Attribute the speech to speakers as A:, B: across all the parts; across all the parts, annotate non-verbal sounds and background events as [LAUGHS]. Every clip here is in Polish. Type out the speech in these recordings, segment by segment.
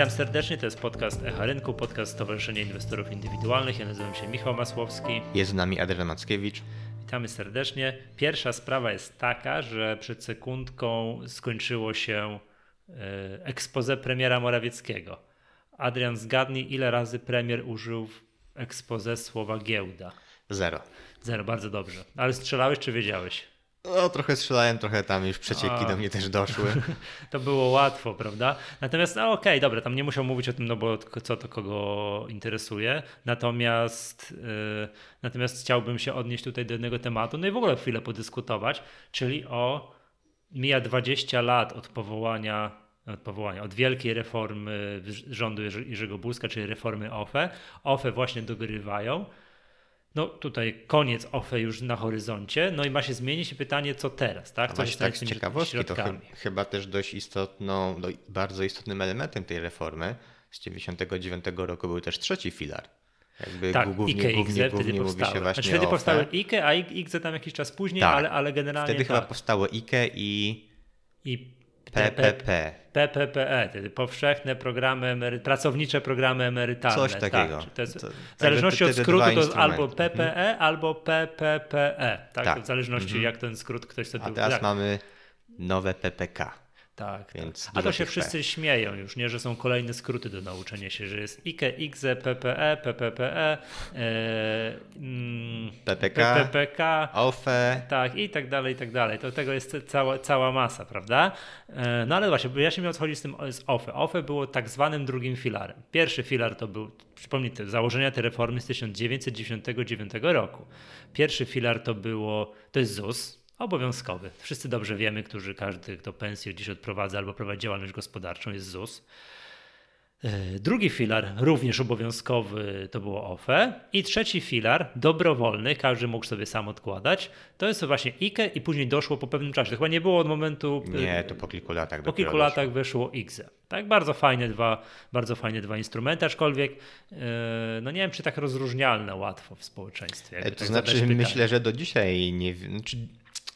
A: Witam serdecznie, to jest podcast Echa Rynku, podcast Stowarzyszenia Inwestorów Indywidualnych. Ja nazywam się Michał Masłowski.
B: Jest z nami Adrian Mackiewicz.
A: Witamy serdecznie. Pierwsza sprawa jest taka, że przed sekundką skończyło się e, expose premiera Morawieckiego. Adrian, zgadnij, ile razy premier użył w expose słowa giełda?
B: Zero.
A: Zero, bardzo dobrze. Ale strzelałeś czy wiedziałeś?
B: No, trochę strzelałem, trochę tam już przecieki A. do mnie też doszły. [LAUGHS]
A: to było łatwo, prawda? Natomiast, no okej, okay, dobra, tam nie musiał mówić o tym, no bo co to kogo interesuje. Natomiast, yy, natomiast chciałbym się odnieść tutaj do jednego tematu, no i w ogóle chwilę podyskutować, czyli o mija 20 lat od powołania od powołania, od wielkiej reformy rządu Jerzego Buzka, czyli reformy OFE. OFE właśnie dogrywają no tutaj koniec OFE już na horyzoncie, no i ma się zmienić pytanie, co teraz, tak?
B: Co się tak z ciekawostki, to ch chyba też dość istotną, bardzo istotnym elementem tej reformy z 99 roku był też trzeci filar.
A: Jakby tak, głównie, IKE, głównie, IKE głównie mówi się właśnie znaczy, wtedy powstały IKE, a IKE tam jakiś czas później, tak. ale, ale generalnie
B: Wtedy
A: tak.
B: chyba powstało IKE i...
A: I
B: PPP.
A: PPPE, tedy powszechne programy, emery, pracownicze programy emerytalne.
B: Coś takiego.
A: Tak, jest, to, w zależności od skrótu to jest albo PPE, hmm. albo PPPE. Tak, tak. w zależności hmm. jak ten skrót ktoś sobie...
B: A teraz tak. mamy nowe PPK.
A: Tak, Więc tak. A to się wszyscy P. śmieją już, nie, że są kolejne skróty do nauczenia się, że jest IKE, IGZE, PPE, PPPE, e,
B: mm, PPK,
A: PPK,
B: OFE.
A: Tak, i tak dalej, i tak dalej. To tego jest cała, cała masa, prawda? E, no ale właśnie, ja się miał odchodzić z tym z OFE. OFE było tak zwanym drugim filarem. Pierwszy filar to był, przypomnij, te założenia tej reformy z 1999 roku. Pierwszy filar to było, to jest ZUS, obowiązkowy. Wszyscy dobrze wiemy, którzy każdy, kto pensję dziś odprowadza albo prowadzi działalność gospodarczą, jest ZUS. E, drugi filar, również obowiązkowy, to było OFE. I trzeci filar, dobrowolny, każdy mógł sobie sam odkładać. To jest właśnie IKE i później doszło po pewnym czasie. To chyba nie było od momentu...
B: Nie, to po kilku latach
A: Po kilku latach weszło IGZE. Tak, bardzo fajne dwa, bardzo fajne dwa instrumenty, aczkolwiek yy, no nie wiem, czy tak rozróżnialne łatwo w społeczeństwie.
B: To tak znaczy, myślę, że do dzisiaj nie znaczy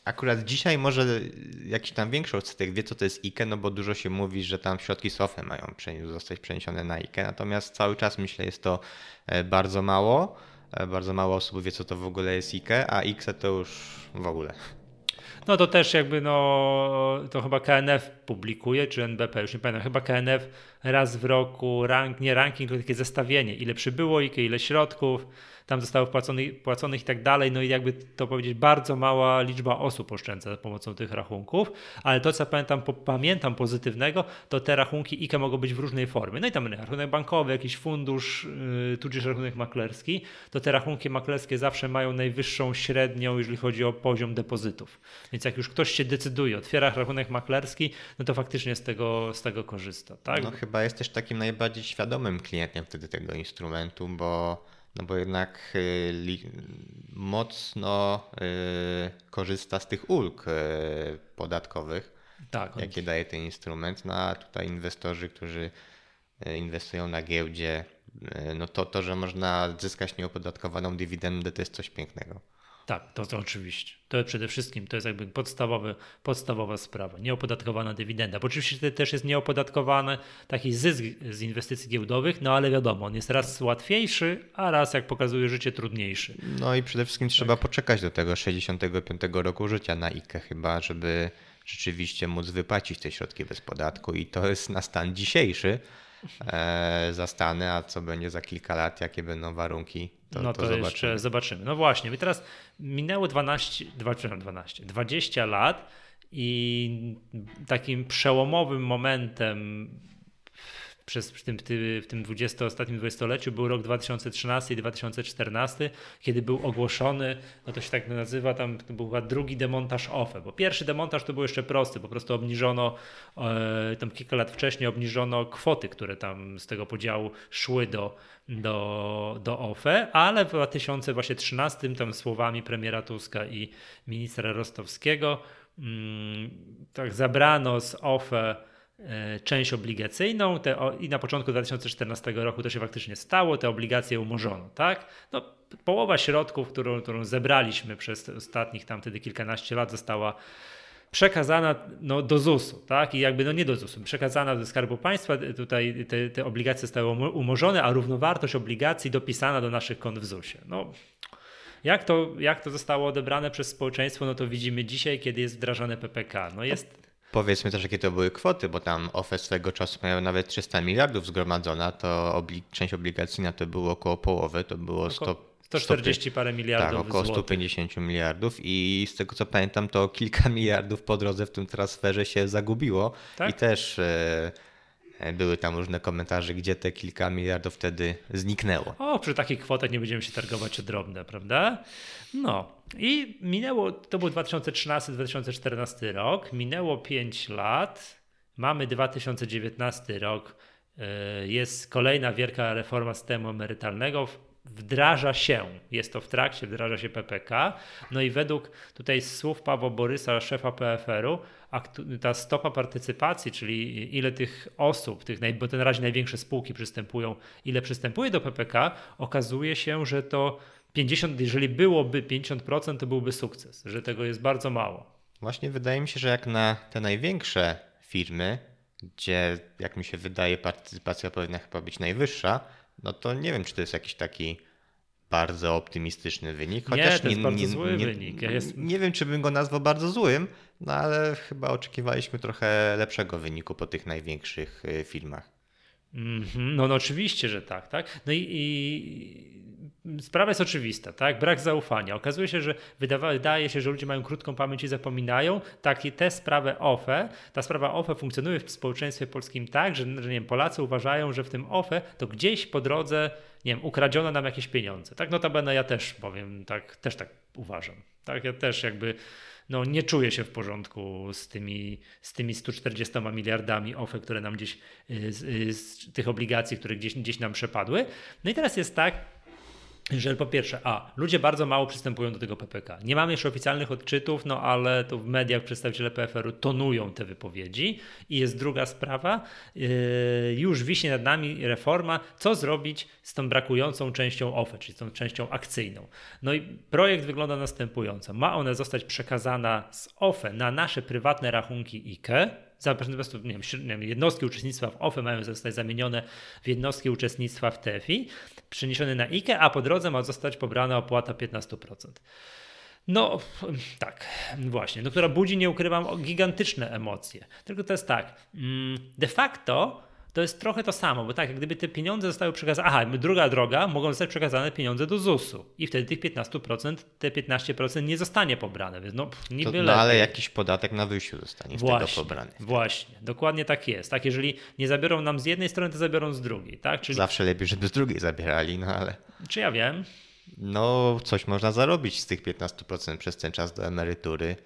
B: Akurat dzisiaj może jakiś tam większy odsetek wie, co to jest IKE, no bo dużo się mówi, że tam środki SOFE mają zostać przeniesione na IKE, natomiast cały czas myślę jest to e, bardzo mało. E, bardzo mało osób wie, co to w ogóle jest IKE, a IKE to już w ogóle.
A: No to też jakby no, to chyba KNF publikuje, czy NBP, już nie pamiętam, chyba KNF raz w roku, rank, nie ranking, tylko takie zestawienie, ile przybyło IKE, ile środków, tam zostało wpłaconych, płaconych i tak dalej, no i jakby to powiedzieć, bardzo mała liczba osób oszczędza za pomocą tych rachunków, ale to co pamiętam, po, pamiętam pozytywnego, to te rachunki IKE mogą być w różnej formie. No i tam rachunek bankowy, jakiś fundusz, yy, tudzież rachunek maklerski, to te rachunki maklerskie zawsze mają najwyższą średnią, jeżeli chodzi o poziom depozytów. Więc jak już ktoś się decyduje, otwiera rachunek maklerski, no to faktycznie z tego, z tego korzysta. Tak?
B: No chyba jest też takim najbardziej świadomym klientem wtedy tego instrumentu, bo no bo jednak y, mocno y, korzysta z tych ulg y, podatkowych, tak, jakie daje ten instrument. No a tutaj inwestorzy, którzy inwestują na giełdzie, no to to, że można zyskać nieopodatkowaną dywidendę, to jest coś pięknego.
A: Tak, to, to oczywiście. To przede wszystkim to jest jakby podstawowy, podstawowa sprawa. Nieopodatkowana dywidenda. Bo oczywiście to też jest nieopodatkowany taki zysk z inwestycji giełdowych, no ale wiadomo, on jest raz łatwiejszy, a raz, jak pokazuje życie, trudniejszy.
B: No i przede wszystkim tak. trzeba poczekać do tego 65 roku życia na IKE chyba, żeby rzeczywiście móc wypłacić te środki bez podatku i to jest na stan dzisiejszy e, zastany, a co będzie za kilka lat, jakie będą warunki, to,
A: no to, to zobaczymy. jeszcze zobaczymy. No właśnie, i teraz minęło 12, 12, 20 lat i takim przełomowym momentem przez, w tym, w tym 20, ostatnim dwudziestoleciu był rok 2013 i 2014, kiedy był ogłoszony, no to się tak nazywa, tam był chyba drugi demontaż OFE, bo pierwszy demontaż to był jeszcze prosty, po prostu obniżono, e, tam kilka lat wcześniej obniżono kwoty, które tam z tego podziału szły do, do, do OFE, ale w 2013 tam słowami premiera Tuska i ministra Rostowskiego mm, tak zabrano z OFE część obligacyjną te, i na początku 2014 roku to się faktycznie stało, te obligacje umorzono, tak? No, połowa środków, którą, którą zebraliśmy przez ostatnich tam wtedy kilkanaście lat została przekazana no, do ZUS-u, tak? I jakby no nie do ZUS-u, przekazana do Skarbu Państwa, tutaj te, te obligacje zostały umorzone, a równowartość obligacji dopisana do naszych kont w ZUS-ie. No, jak to, jak to zostało odebrane przez społeczeństwo, no to widzimy dzisiaj, kiedy jest wdrażane PPK. No jest...
B: Powiedzmy też, jakie to były kwoty, bo tam OFE swego czasu miały nawet 300 miliardów zgromadzona, to obli część obligacyjna to było około połowy, to było 100
A: 140 parę miliardów
B: Tak, około
A: złotych.
B: 150 miliardów i z tego co pamiętam, to kilka [LAUGHS] miliardów po drodze w tym transferze się zagubiło tak? i też e, były tam różne komentarze, gdzie te kilka miliardów wtedy zniknęło.
A: O, przy takich kwotach nie będziemy się targować o drobne, prawda? No. I minęło, to był 2013-2014 rok, minęło 5 lat, mamy 2019 rok, e, jest kolejna wielka reforma systemu emerytalnego wdraża się, jest to w trakcie, wdraża się PPK. No i według tutaj słów Pawła Borysa, szefa PFR-u, ta stopa partycypacji, czyli ile tych osób, tych, bo to na razie największe spółki przystępują, ile przystępuje do PPK, okazuje się, że to 50, jeżeli byłoby 50%, to byłby sukces, że tego jest bardzo mało.
B: Właśnie wydaje mi się, że jak na te największe firmy, gdzie jak mi się wydaje partycypacja powinna chyba być najwyższa, no to nie wiem, czy to jest jakiś taki bardzo optymistyczny wynik.
A: Chociaż nie, to jest nie, bardzo nie, zły nie, wynik. Ja jest...
B: nie wiem, czy bym go nazwał bardzo złym, no ale chyba oczekiwaliśmy trochę lepszego wyniku po tych największych y, filmach.
A: -hmm. No, no oczywiście, że tak, tak. No i, i sprawa jest oczywista, tak? Brak zaufania. Okazuje się, że wydaje się, że ludzie mają krótką pamięć i zapominają. Tak, i tę sprawę OFE, ta sprawa OFE funkcjonuje w społeczeństwie polskim tak, że, że nie wiem, Polacy uważają, że w tym OFE to gdzieś po drodze, nie wiem, ukradziono nam jakieś pieniądze. Tak, notabene ja też powiem, tak, też tak uważam. Tak, ja też jakby no, nie czuję się w porządku z tymi, z tymi 140 miliardami OFE, które nam gdzieś, y, z, y, z tych obligacji, które gdzieś, gdzieś nam przepadły. No i teraz jest tak, że po pierwsze, a ludzie bardzo mało przystępują do tego PPK. Nie mamy jeszcze oficjalnych odczytów, no ale to w mediach przedstawiciele PFR-u tonują te wypowiedzi. I jest druga sprawa, yy, już wisi nad nami reforma, co zrobić z tą brakującą częścią OFE, czyli z tą częścią akcyjną. No i projekt wygląda następująco. Ma ona zostać przekazana z OFE na nasze prywatne rachunki IKE, nie wiem, jednostki uczestnictwa w OFE mają zostać zamienione w jednostki uczestnictwa w TFI, przeniesione na IKE, a po drodze ma zostać pobrana opłata 15%. No tak, właśnie, no, która budzi, nie ukrywam, gigantyczne emocje. Tylko to jest tak, mm, de facto to jest trochę to samo, bo tak, gdyby te pieniądze zostały przekazane, aha, druga droga, mogą zostać przekazane pieniądze do ZUS-u i wtedy tych 15%, te 15% nie zostanie pobrane, więc no niby to,
B: No ale jakiś podatek na wyjściu zostanie właśnie, z tego pobrany.
A: Właśnie, dokładnie tak jest. Tak, jeżeli nie zabiorą nam z jednej strony, to zabiorą z drugiej, tak?
B: Czyli... Zawsze lepiej, żeby z drugiej zabierali, no ale...
A: Czy ja wiem?
B: No, coś można zarobić z tych 15% przez ten czas do emerytury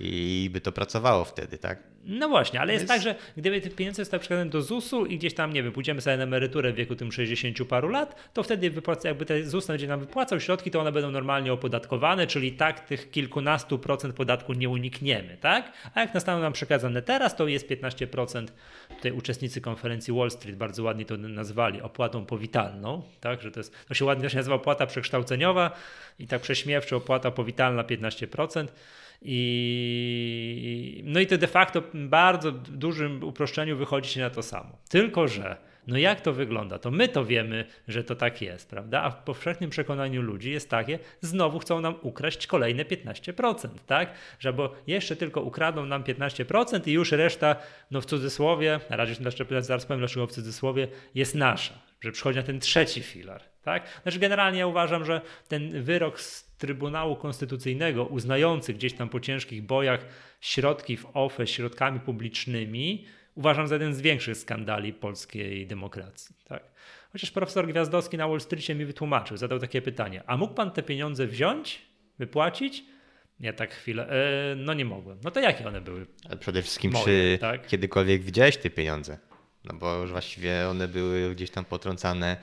B: i by to pracowało wtedy, tak?
A: No właśnie, ale jest, jest tak, że gdyby te pieniądze zostały przekazane do ZUS-u i gdzieś tam, nie wiem, pójdziemy sobie na emeryturę w wieku tym 60 paru lat, to wtedy wypłaca, jakby ten ZUS będzie nam wypłacał środki, to one będą normalnie opodatkowane, czyli tak tych kilkunastu procent podatku nie unikniemy, tak? A jak nastaną nam przekazane teraz, to jest 15%. Tutaj uczestnicy konferencji Wall Street bardzo ładnie to nazwali opłatą powitalną, tak? Że to jest, to się ładnie też nazywa opłata przekształceniowa i tak prześmiewczo opłata powitalna 15%. I, no i to de facto bardzo dużym uproszczeniu wychodzi się na to samo. Tylko, że no jak to wygląda? To my to wiemy, że to tak jest, prawda? A w powszechnym przekonaniu ludzi jest takie, znowu chcą nam ukraść kolejne 15%, tak? Że bo jeszcze tylko ukradną nam 15% i już reszta, no w cudzysłowie, na razie zaraz powiem dlaczego w cudzysłowie, jest nasza. Że przychodzi na ten trzeci filar, tak? Znaczy generalnie ja uważam, że ten wyrok z Trybunału Konstytucyjnego uznający gdzieś tam po ciężkich bojach środki w OFE środkami publicznymi uważam za jeden z większych skandali polskiej demokracji. Tak? Chociaż profesor Gwiazdowski na Wall Streetie mi wytłumaczył, zadał takie pytanie, a mógł pan te pieniądze wziąć, wypłacić? Ja tak chwilę, e, no nie mogłem. No to jakie one były?
B: Ale przede wszystkim, Moje, czy tak? kiedykolwiek widziałeś te pieniądze? No bo już właściwie one były gdzieś tam potrącane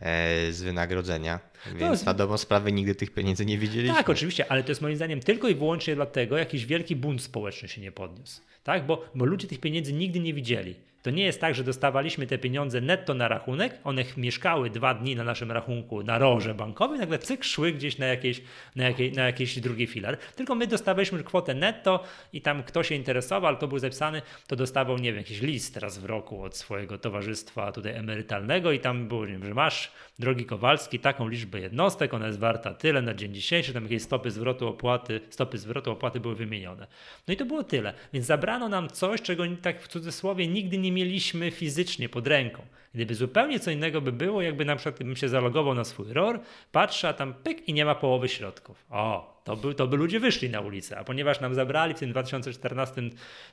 B: E, z wynagrodzenia. Więc no, na dobrą sprawę nigdy tych pieniędzy nie widzieliśmy.
A: Tak, oczywiście, ale to jest moim zdaniem tylko i wyłącznie dlatego jakiś wielki bunt społeczny się nie podniósł. Tak? Bo, bo ludzie tych pieniędzy nigdy nie widzieli. To nie jest tak, że dostawaliśmy te pieniądze netto na rachunek, one mieszkały dwa dni na naszym rachunku na roże bankowej, nagle cyk szły gdzieś na, jakieś, na, jakiej, na jakiś drugi filar. Tylko my dostawaliśmy kwotę netto i tam kto się interesował, ale to był zapisany, to dostawał, nie wiem, jakiś list raz w roku od swojego towarzystwa tutaj emerytalnego i tam było, nie wiem, że masz, drogi Kowalski, taką liczbę jednostek, ona jest warta tyle na dzień dzisiejszy, tam jakieś stopy zwrotu opłaty, stopy zwrotu opłaty były wymienione. No i to było tyle. Więc zabrano nam coś, czego tak w cudzysłowie nigdy nie mieliśmy fizycznie pod ręką. Gdyby zupełnie co innego by było, jakby na przykład bym się zalogował na swój ROR, patrzę, a tam pyk i nie ma połowy środków. O, to by, to by ludzie wyszli na ulicę, a ponieważ nam zabrali w tym 2014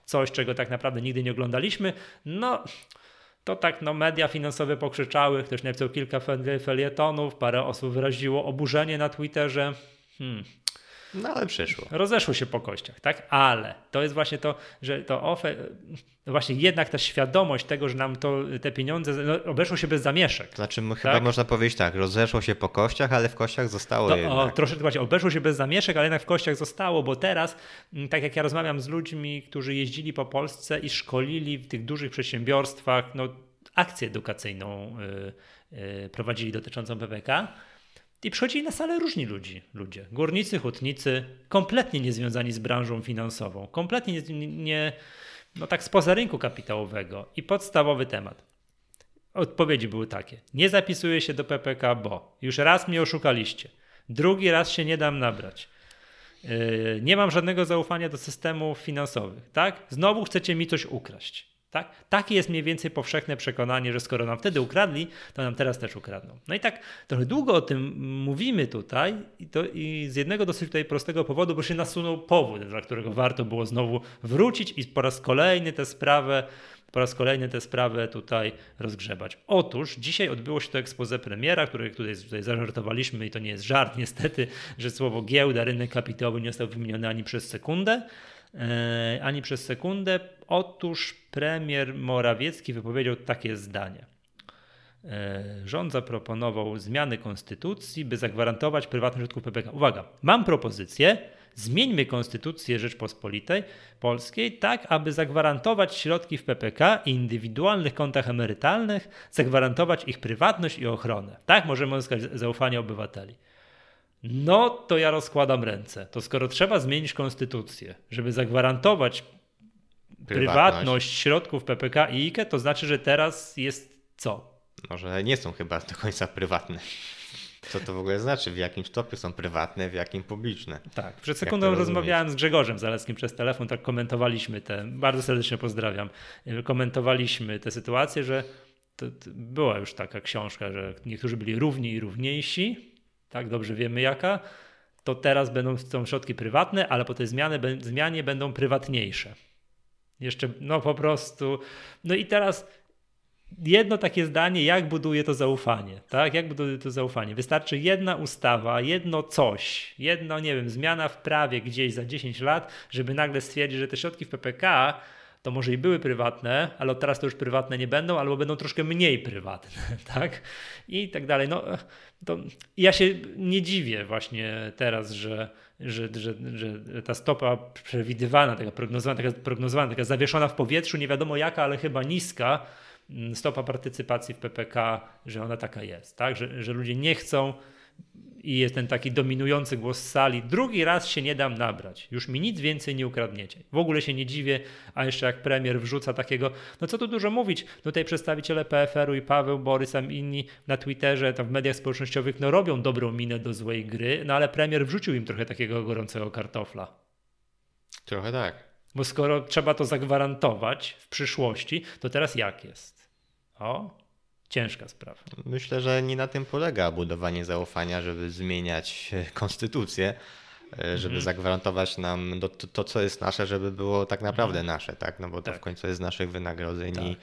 A: coś, czego tak naprawdę nigdy nie oglądaliśmy, no to tak no, media finansowe pokrzyczały, ktoś napisał kilka felietonów, parę osób wyraziło oburzenie na Twitterze. Hmm,
B: no ale przeszło.
A: Rozeszło się po kościach, tak? Ale to jest właśnie to, że to ofe... No właśnie jednak ta świadomość tego, że nam to, te pieniądze no, obeszło się bez zamieszek.
B: Znaczy tak? chyba można powiedzieć tak, rozeszło się po kościach, ale w kościach zostało to, jednak.
A: O, troszeczkę właśnie obeszło się bez zamieszek, ale jednak w kościach zostało, bo teraz, mm, tak jak ja rozmawiam z ludźmi, którzy jeździli po Polsce i szkolili w tych dużych przedsiębiorstwach, no akcję edukacyjną yy, yy, prowadzili dotyczącą PPK, i przychodzili na salę różni ludzi, ludzie. Górnicy, hutnicy, kompletnie niezwiązani z branżą finansową, kompletnie nie, nie no tak spoza rynku kapitałowego. I podstawowy temat. Odpowiedzi były takie. Nie zapisuję się do PPK, bo już raz mnie oszukaliście. Drugi raz się nie dam nabrać. Yy, nie mam żadnego zaufania do systemów finansowych. Tak? Znowu chcecie mi coś ukraść. Tak? Takie jest mniej więcej powszechne przekonanie, że skoro nam wtedy ukradli, to nam teraz też ukradną. No i tak trochę długo o tym mówimy tutaj i, to, i z jednego dosyć tutaj prostego powodu, bo się nasunął powód, dla którego warto było znowu wrócić i po raz kolejny tę sprawę po raz kolejny tę sprawę tutaj rozgrzebać. Otóż dzisiaj odbyło się to expose premiera, które tutaj, tutaj zażartowaliśmy i to nie jest żart niestety, że słowo giełda, rynek kapitałowy nie został wymieniony ani przez sekundę. E, ani przez sekundę. Otóż premier Morawiecki wypowiedział takie zdanie. E, rząd zaproponował zmiany konstytucji, by zagwarantować prywatność środków PPK. Uwaga, mam propozycję. Zmieńmy konstytucję Rzeczpospolitej Polskiej tak, aby zagwarantować środki w PPK i indywidualnych kontach emerytalnych, zagwarantować ich prywatność i ochronę. Tak możemy uzyskać zaufanie obywateli. No to ja rozkładam ręce. To skoro trzeba zmienić konstytucję, żeby zagwarantować prywatność, prywatność środków PPK i IKE, to znaczy, że teraz jest co?
B: Może nie są chyba do końca prywatne. Co to w ogóle znaczy? W jakim stopniu są prywatne, w jakim publiczne?
A: Tak. Przed sekundą rozmawiałem z Grzegorzem Zaleckim przez telefon, tak komentowaliśmy te, bardzo serdecznie pozdrawiam, komentowaliśmy tę sytuację, że to, to była już taka książka, że niektórzy byli równi i równiejsi, tak dobrze wiemy jaka, to teraz będą są środki prywatne, ale po tej zmianie, zmianie będą prywatniejsze. Jeszcze, no po prostu. No i teraz jedno takie zdanie, jak buduje to zaufanie, tak? Jak buduje to zaufanie? Wystarczy jedna ustawa, jedno coś, jedno, nie wiem, zmiana w prawie gdzieś za 10 lat, żeby nagle stwierdzić, że te środki w PPK to może i były prywatne, ale teraz to już prywatne nie będą, albo będą troszkę mniej prywatne, [LAUGHS] tak? I tak dalej. No, to ja się nie dziwię właśnie teraz, że, że, że, że ta stopa przewidywana, taka prognozowana, taka prognozowana, taka zawieszona w powietrzu, nie wiadomo jaka, ale chyba niska, mm, stopa partycypacji w PPK, że ona taka jest, tak? Że, że ludzie nie chcą i jest ten taki dominujący głos z sali, drugi raz się nie dam nabrać, już mi nic więcej nie ukradniecie. W ogóle się nie dziwię, a jeszcze jak premier wrzuca takiego, no co tu dużo mówić, tutaj przedstawiciele PFR-u i Paweł, Borys, tam inni na Twitterze, tam w mediach społecznościowych, no robią dobrą minę do złej gry, no ale premier wrzucił im trochę takiego gorącego kartofla.
B: Trochę tak.
A: Bo skoro trzeba to zagwarantować w przyszłości, to teraz jak jest? O, ciężka sprawa.
B: Myślę, że nie na tym polega budowanie zaufania, żeby zmieniać konstytucję, e, żeby mhm. zagwarantować nam to, to, co jest nasze, żeby było tak naprawdę mhm. nasze, tak? No bo to tak. w końcu jest naszych wynagrodzeń tak. i,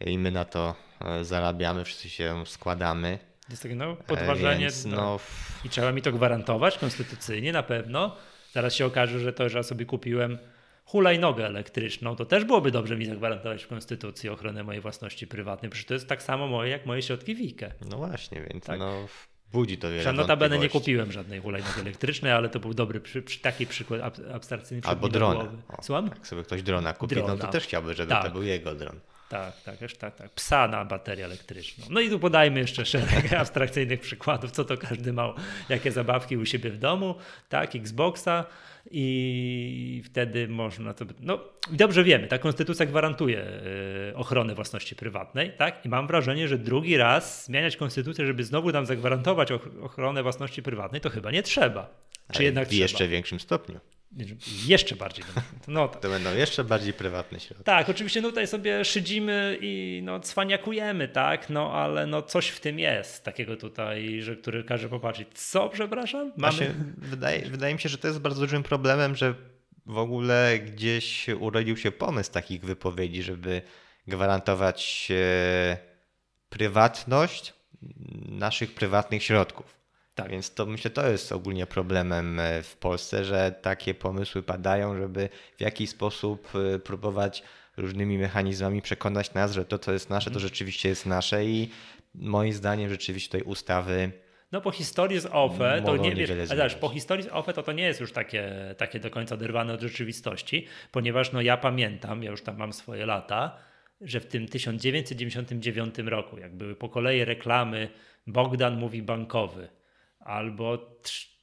B: i my na to e, zarabiamy, wszyscy się składamy.
A: Jest takie no, podważenie. Więc, no... I trzeba mi to gwarantować konstytucyjnie na pewno. Zaraz się okaże, że to, że ja sobie kupiłem hulajnogę elektryczną, to też byłoby dobrze mi zagwarantować w Konstytucji ochronę mojej własności prywatnej. Przecież to jest tak samo moje, jak moje środki WIKE.
B: No właśnie, więc tak. no, budzi to wiele
A: Notabene nie kupiłem żadnej hulajnogi elektrycznej, ale to był dobry, przy, przy taki przykład abstrakcyjny.
B: Albo drona. O, Jak sobie ktoś drona kupi, drona. no to też chciałby, żeby tak. to był jego dron.
A: Tak, tak, już tak, tak. Psa na baterię elektryczną. No i tu podajmy jeszcze szereg [LAUGHS] abstrakcyjnych przykładów, co to każdy ma, jakie zabawki u siebie w domu, tak, Xboxa i wtedy można to. No, dobrze wiemy, ta konstytucja gwarantuje y, ochronę własności prywatnej, tak? I mam wrażenie, że drugi raz zmieniać konstytucję, żeby znowu nam zagwarantować ochronę własności prywatnej, to chyba nie trzeba. Czy
B: Ale
A: jednak
B: w
A: trzeba?
B: jeszcze większym stopniu.
A: Jeszcze bardziej. No, tak.
B: To będą jeszcze bardziej prywatne środki.
A: Tak, oczywiście no tutaj sobie szydzimy i no cwaniakujemy, tak, no ale no coś w tym jest takiego tutaj, że który każe popatrzeć. Co, przepraszam?
B: Mamy... Właśnie, wydaje, wydaje mi się, że to jest bardzo dużym problemem, że w ogóle gdzieś urodził się pomysł takich wypowiedzi, żeby gwarantować e, prywatność naszych prywatnych środków. Tak. Więc to myślę, to jest ogólnie problemem e, w Polsce, że takie pomysły padają, żeby w jakiś sposób e, próbować różnymi mechanizmami przekonać nas, że to, co jest nasze, to mhm. rzeczywiście jest nasze i moim zdaniem rzeczywiście tej ustawy
A: no po historii z OFE, to nie wiesz, po historii z OFE to to nie jest już takie, takie do końca oderwane od rzeczywistości, ponieważ no ja pamiętam, ja już tam mam swoje lata, że w tym 1999 roku, jak były po kolei reklamy Bogdan mówi bankowy, albo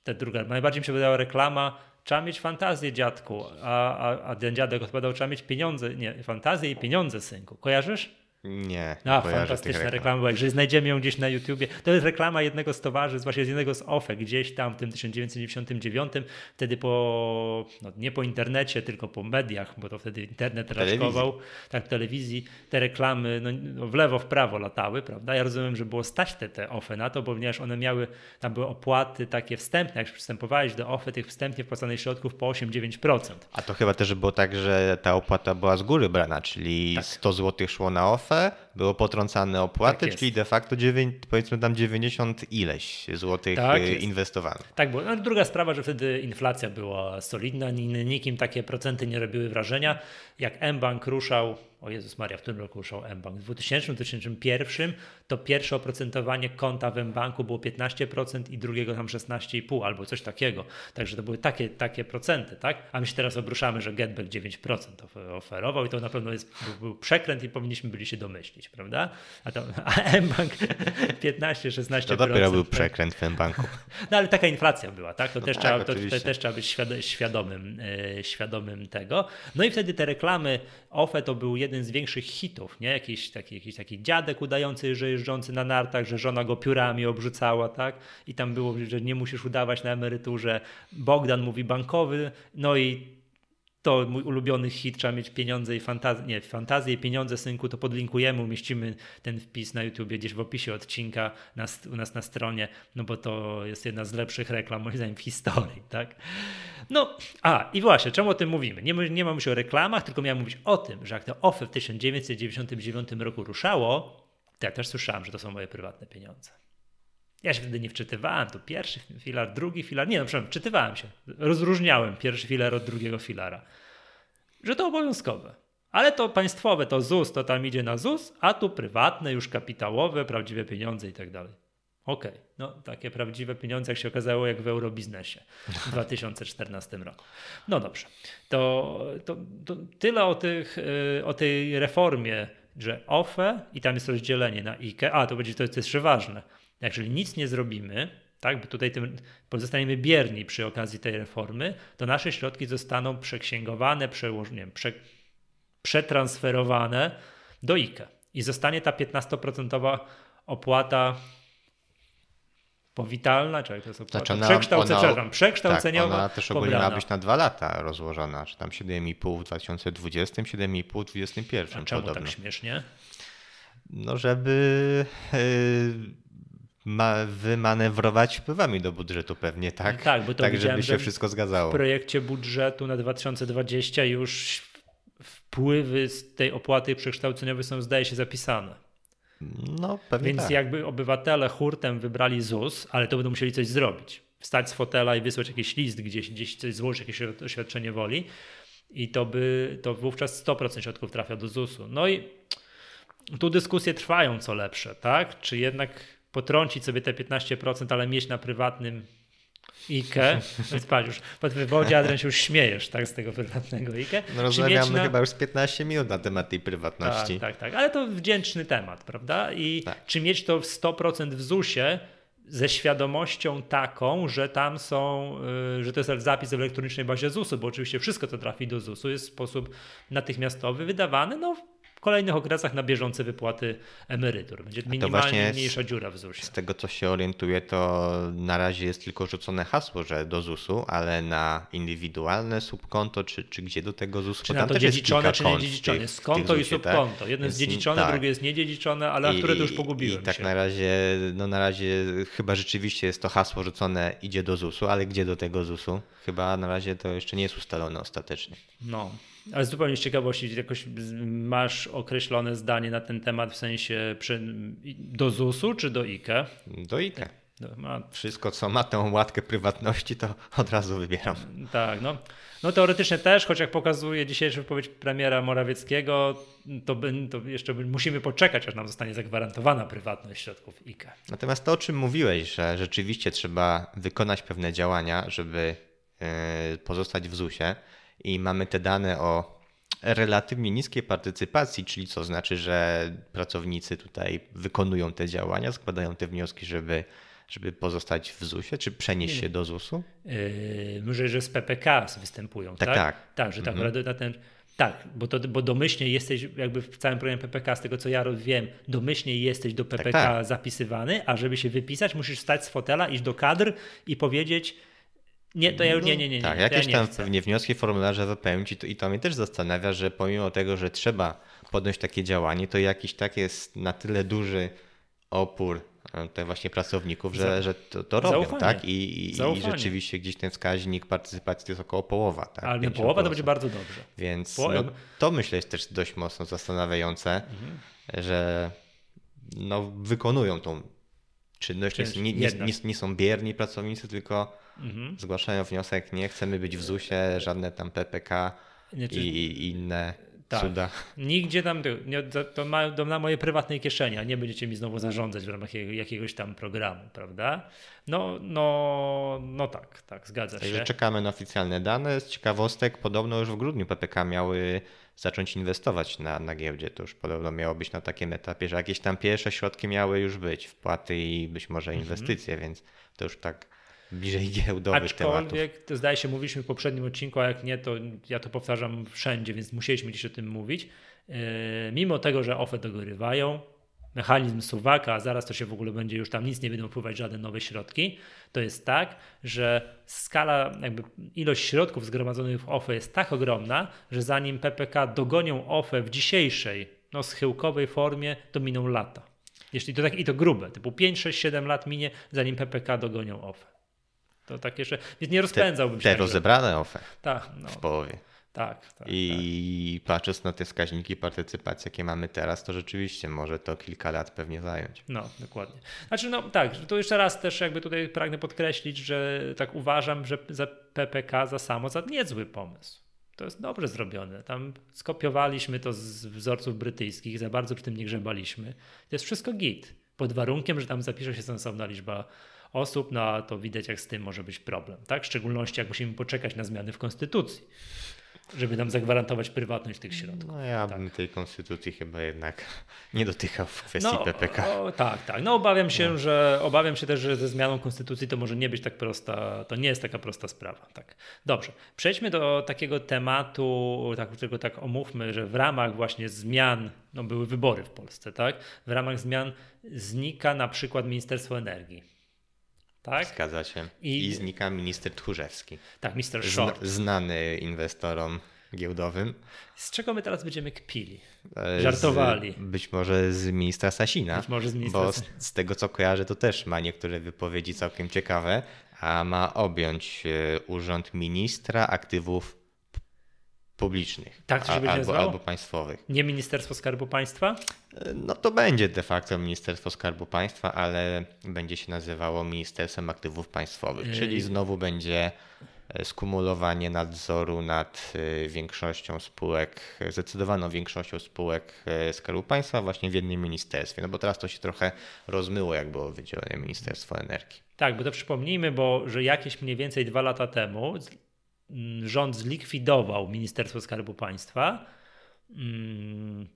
A: ta druga, najbardziej mi się wydała reklama, trzeba mieć fantazję dziadku, a, a, a ten dziadek odpowiadał, trzeba mieć pieniądze, nie, fantazję i pieniądze synku. Kojarzysz?
B: Nie.
A: A, fantastyczna reklama była. Jeżeli znajdziemy ją gdzieś na YouTubie, to jest reklama jednego z towarzystw, właśnie z jednego z OFE, gdzieś tam w tym 1999, wtedy po, no nie po internecie, tylko po mediach, bo to wtedy internet raczkował, tak, telewizji, te reklamy no, no, w lewo, w prawo latały, prawda? Ja rozumiem, że było stać te, te OFE na to, ponieważ one miały, tam były opłaty takie wstępne, jak przystępowałeś do OFE, tych wstępnie wpłacanych środków po 8-9%.
B: A to chyba też było tak, że ta opłata była z góry brana, czyli tak. 100 zł szło na OFE, offer było potrącane opłaty, tak czyli de facto 9, powiedzmy tam 90 ileś złotych tak y, inwestowano.
A: Tak było. No, druga sprawa, że wtedy inflacja była solidna, nikim takie procenty nie robiły wrażenia. Jak M-Bank ruszał o Jezus Maria, w tym roku ruszał mBank. W 2000-2001 to pierwsze oprocentowanie konta w mBanku było 15% i drugiego tam 16,5 albo coś takiego. Także to były takie, takie procenty, tak? A my się teraz obruszamy, że Getback 9% oferował i to na pewno jest, był przekręt i powinniśmy byli się domyślić, prawda? A, to, a [LAUGHS] mBank 15-16%. To
B: dopiero był przekręt w mBanku. [LAUGHS]
A: No ale taka inflacja była, tak? To, no też, tak, trzeba, to, to, też trzeba być świadomym, e, świadomym tego. No i wtedy te reklamy OFE to był jeden jeden z większych hitów, nie? Jakiś taki, jakiś taki dziadek udający, że jeżdżący na nartach, że żona go piórami obrzucała, tak? I tam było, że nie musisz udawać na emeryturze. Bogdan mówi bankowy, no i to mój ulubiony hit, trzeba mieć pieniądze i fantazję, nie, fantazję i pieniądze, synku, to podlinkujemy, umieścimy ten wpis na YouTubie gdzieś w opisie odcinka na, u nas na stronie, no bo to jest jedna z lepszych reklam, moim zdaniem, w historii, tak? No, a i właśnie, czemu o tym mówimy? Nie, nie mam mówić o reklamach, tylko miałem mówić o tym, że jak to OFE w 1999 roku ruszało, to ja też słyszałem, że to są moje prywatne pieniądze. Ja się wtedy nie wczytywałem, to pierwszy filar, drugi filar, nie no, przepraszam, czytywałem się, rozróżniałem pierwszy filar od drugiego filara, że to obowiązkowe. Ale to państwowe, to ZUS, to tam idzie na ZUS, a tu prywatne, już kapitałowe, prawdziwe pieniądze i tak dalej. Okej, okay. no takie prawdziwe pieniądze, jak się okazało, jak w eurobiznesie w [LAUGHS] 2014 roku. No dobrze, to, to, to tyle o, tych, y, o tej reformie, że OFE i tam jest rozdzielenie na IKE, a to będzie to jest jeszcze ważne, jeżeli nic nie zrobimy, tak, bo tutaj tym pozostaniemy bierni przy okazji tej reformy, to nasze środki zostaną przeksięgowane, przełożone, prze, przetransferowane do IKE i zostanie ta 15% opłata powitalna, czy jak to jest opłata? Znaczy ona, przekształcenia, ona, przekształceniowa.
B: Tak, ona też ogólnie ma być na dwa lata rozłożona, czy tam 7,5 w 2020, 7,5 w 2021.
A: A czemu podobno. tak śmiesznie?
B: No żeby... Yy ma wymanewrować wpływami do budżetu pewnie, tak?
A: Tak, bo to
B: tak żeby się wszystko zgadzało.
A: W projekcie budżetu na 2020 już wpływy z tej opłaty przekształceniowej są zdaje się zapisane.
B: No, pewnie
A: Więc
B: tak.
A: jakby obywatele hurtem wybrali ZUS, ale to będą musieli coś zrobić. Wstać z fotela i wysłać jakiś list gdzieś, gdzieś coś złożyć, jakieś oświadczenie woli i to by, to wówczas 100% środków trafia do ZUS-u. No i tu dyskusje trwają co lepsze, tak? Czy jednak potrącić sobie te 15%, ale mieć na prywatnym IKE, [LAUGHS] więc patrz już, pod wywodzie Adrian się już śmiejesz, tak, z tego prywatnego IKE.
B: No rozmawiamy na... chyba już z 15 minut na temat tej prywatności.
A: Tak, tak, tak, ale to wdzięczny temat, prawda? I tak. czy mieć to w 100% w ZUS-ie, ze świadomością taką, że tam są, y, że to jest zapis w elektronicznej bazie ZUS-u, bo oczywiście wszystko, co trafi do ZUS-u jest w sposób natychmiastowy wydawany, no kolejnych okresach na bieżące wypłaty emerytur. Będzie minimalnie mniejsza dziura w ZUS-ie.
B: Z tego co się orientuję, to na razie jest tylko rzucone hasło, że do ZUS-u, ale na indywidualne subkonto, czy, czy gdzie do tego ZUS-u,
A: czy na to dziedziczone, czy niedziedziczone. Skonto i subkonto. Tak? Jedno jest dziedziczone, tak. drugie jest niedziedziczone, ale I, które to już pogubiłem
B: I tak się. na razie, no na razie chyba rzeczywiście jest to hasło rzucone, idzie do ZUS-u, ale gdzie do tego ZUS-u? Chyba na razie to jeszcze nie jest ustalone ostatecznie.
A: No, ale zupełnie z ciekawości, jakoś masz określone zdanie na ten temat w sensie przy, do ZUS-u czy do IKE?
B: Do IKE. Ma... Wszystko, co ma tę łatkę prywatności, to od razu wybieram.
A: Tak, no. No teoretycznie też, choć jak pokazuje dzisiejsza wypowiedź premiera Morawieckiego, to, to jeszcze musimy poczekać, aż nam zostanie zagwarantowana prywatność środków IKE.
B: Natomiast to, o czym mówiłeś, że rzeczywiście trzeba wykonać pewne działania, żeby e, pozostać w ZUS-ie, i mamy te dane o relatywnie niskiej partycypacji, czyli co znaczy, że pracownicy tutaj wykonują te działania, składają te wnioski, żeby, żeby pozostać w ZUS-ie, czy przenieść się do ZUS-u?
A: Yy, może, że z PPK występują, tak?
B: Tak, tak.
A: Tak, że tak, mhm. na ten, tak, bo, to, bo domyślnie jesteś jakby w całym programie PPK, z tego co ja wiem, domyślnie jesteś do PPK tak, tak. zapisywany, a żeby się wypisać, musisz stać z fotela, iść do kadr i powiedzieć, nie, to ja już nie, nie, nie. nie
B: tak, jakieś ja tam chcę. pewnie wnioski, formularze wypełnić i to, i to mnie też zastanawia, że pomimo tego, że trzeba podjąć takie działanie, to jakiś tak jest na tyle duży opór e, te właśnie pracowników, że, że to, to robią, Zaufanie. tak? I, i, I, rzeczywiście gdzieś ten wskaźnik partycypacji to jest około połowa. Tak?
A: Ale połowa to będzie bardzo dobrze.
B: Więc no, to myślę jest też dość mocno zastanawiające, mhm. że no, wykonują tą czynność. Nie, nie, nie, nie, są bierni pracownicy, tylko mhm. zgłaszają wniosek, nie chcemy być w ZUS-ie, żadne tam PPK czy... i inne tak.
A: Nigdzie tam, nie, to, ma, to na moje prywatnej kieszeni, a nie będziecie mi znowu zarządzać w ramach jakiegoś tam programu, prawda? No, no, no tak, tak, zgadza Także się.
B: czekamy na oficjalne dane. Z ciekawostek, podobno już w grudniu PPK miały zacząć inwestować na, na giełdzie. To już podobno miało być na takim etapie, że jakieś tam pierwsze środki miały już być, wpłaty i być może mhm. inwestycje, mhm. więc to już tak bliżej giełdowych
A: Aczkolwiek, tematów. to zdaje się, mówiliśmy w poprzednim odcinku, a jak nie, to ja to powtarzam wszędzie, więc musieliśmy dziś o tym mówić. Yy, mimo tego, że OFE dogorywają, mechanizm suwaka, a zaraz to się w ogóle będzie już tam nic nie będą wpływać żadne nowe środki, to jest tak, że skala, jakby ilość środków zgromadzonych w OFE jest tak ogromna, że zanim PPK dogonią OFE w dzisiejszej, no schyłkowej formie, to miną lata. Jeśli to tak i to grube, typu 5, 6, 7 lat minie, zanim PPK dogonią OFE. To tak więc nie rozpędzałbym
B: te, się. Te rozebrane OFE
A: tak, no.
B: w połowie.
A: Tak, tak.
B: I tak. patrząc na te wskaźniki partycypacji, jakie mamy teraz, to rzeczywiście może to kilka lat pewnie zająć.
A: No, dokładnie. Znaczy, no tak, to jeszcze raz też jakby tutaj pragnę podkreślić, że tak uważam, że za PPK za samo za niezły pomysł. To jest dobrze zrobione. Tam skopiowaliśmy to z wzorców brytyjskich, za bardzo przy tym nie grzebaliśmy. To jest wszystko git. Pod warunkiem, że tam zapisze się sensowna liczba osób, no a to widać, jak z tym może być problem, tak? W szczególności, jak musimy poczekać na zmiany w konstytucji żeby nam zagwarantować prywatność tych środków.
B: No ja bym tak. tej konstytucji chyba jednak nie dotykał w kwestii no, PPK.
A: O, tak, tak. No obawiam się, no. że obawiam się też, że ze zmianą konstytucji to może nie być tak prosta, to nie jest taka prosta sprawa. Tak. Dobrze. Przejdźmy do takiego tematu, tak, którego tak omówmy, że w ramach właśnie zmian, no były wybory w Polsce, tak? W ramach zmian znika na przykład Ministerstwo Energii. Tak?
B: Zgadza się. I, I znika minister Tchórzewski.
A: Tak, minister Short.
B: znany inwestorom giełdowym.
A: Z czego my teraz będziemy kpili? E, Żartowali.
B: Z, być może z ministra Sasina.
A: Być może z ministra
B: Bo z, z, tego co kojarzę, to też ma niektóre wypowiedzi całkiem ciekawe, a ma objąć e, urząd ministra aktywów publicznych.
A: Tak, to się
B: a, albo, albo państwowych.
A: Nie Ministerstwo Skarbu Państwa?
B: No to będzie de facto Ministerstwo Skarbu Państwa, ale będzie się nazywało Ministerstwem Aktywów Państwowych, czyli znowu będzie skumulowanie nadzoru nad większością spółek, zdecydowaną większością spółek Skarbu Państwa właśnie w jednym ministerstwie. No bo teraz to się trochę rozmyło, jak było wydzielone Ministerstwo Energii.
A: Tak, bo to przypomnijmy, bo że jakieś mniej więcej dwa lata temu rząd zlikwidował Ministerstwo Skarbu Państwa mm,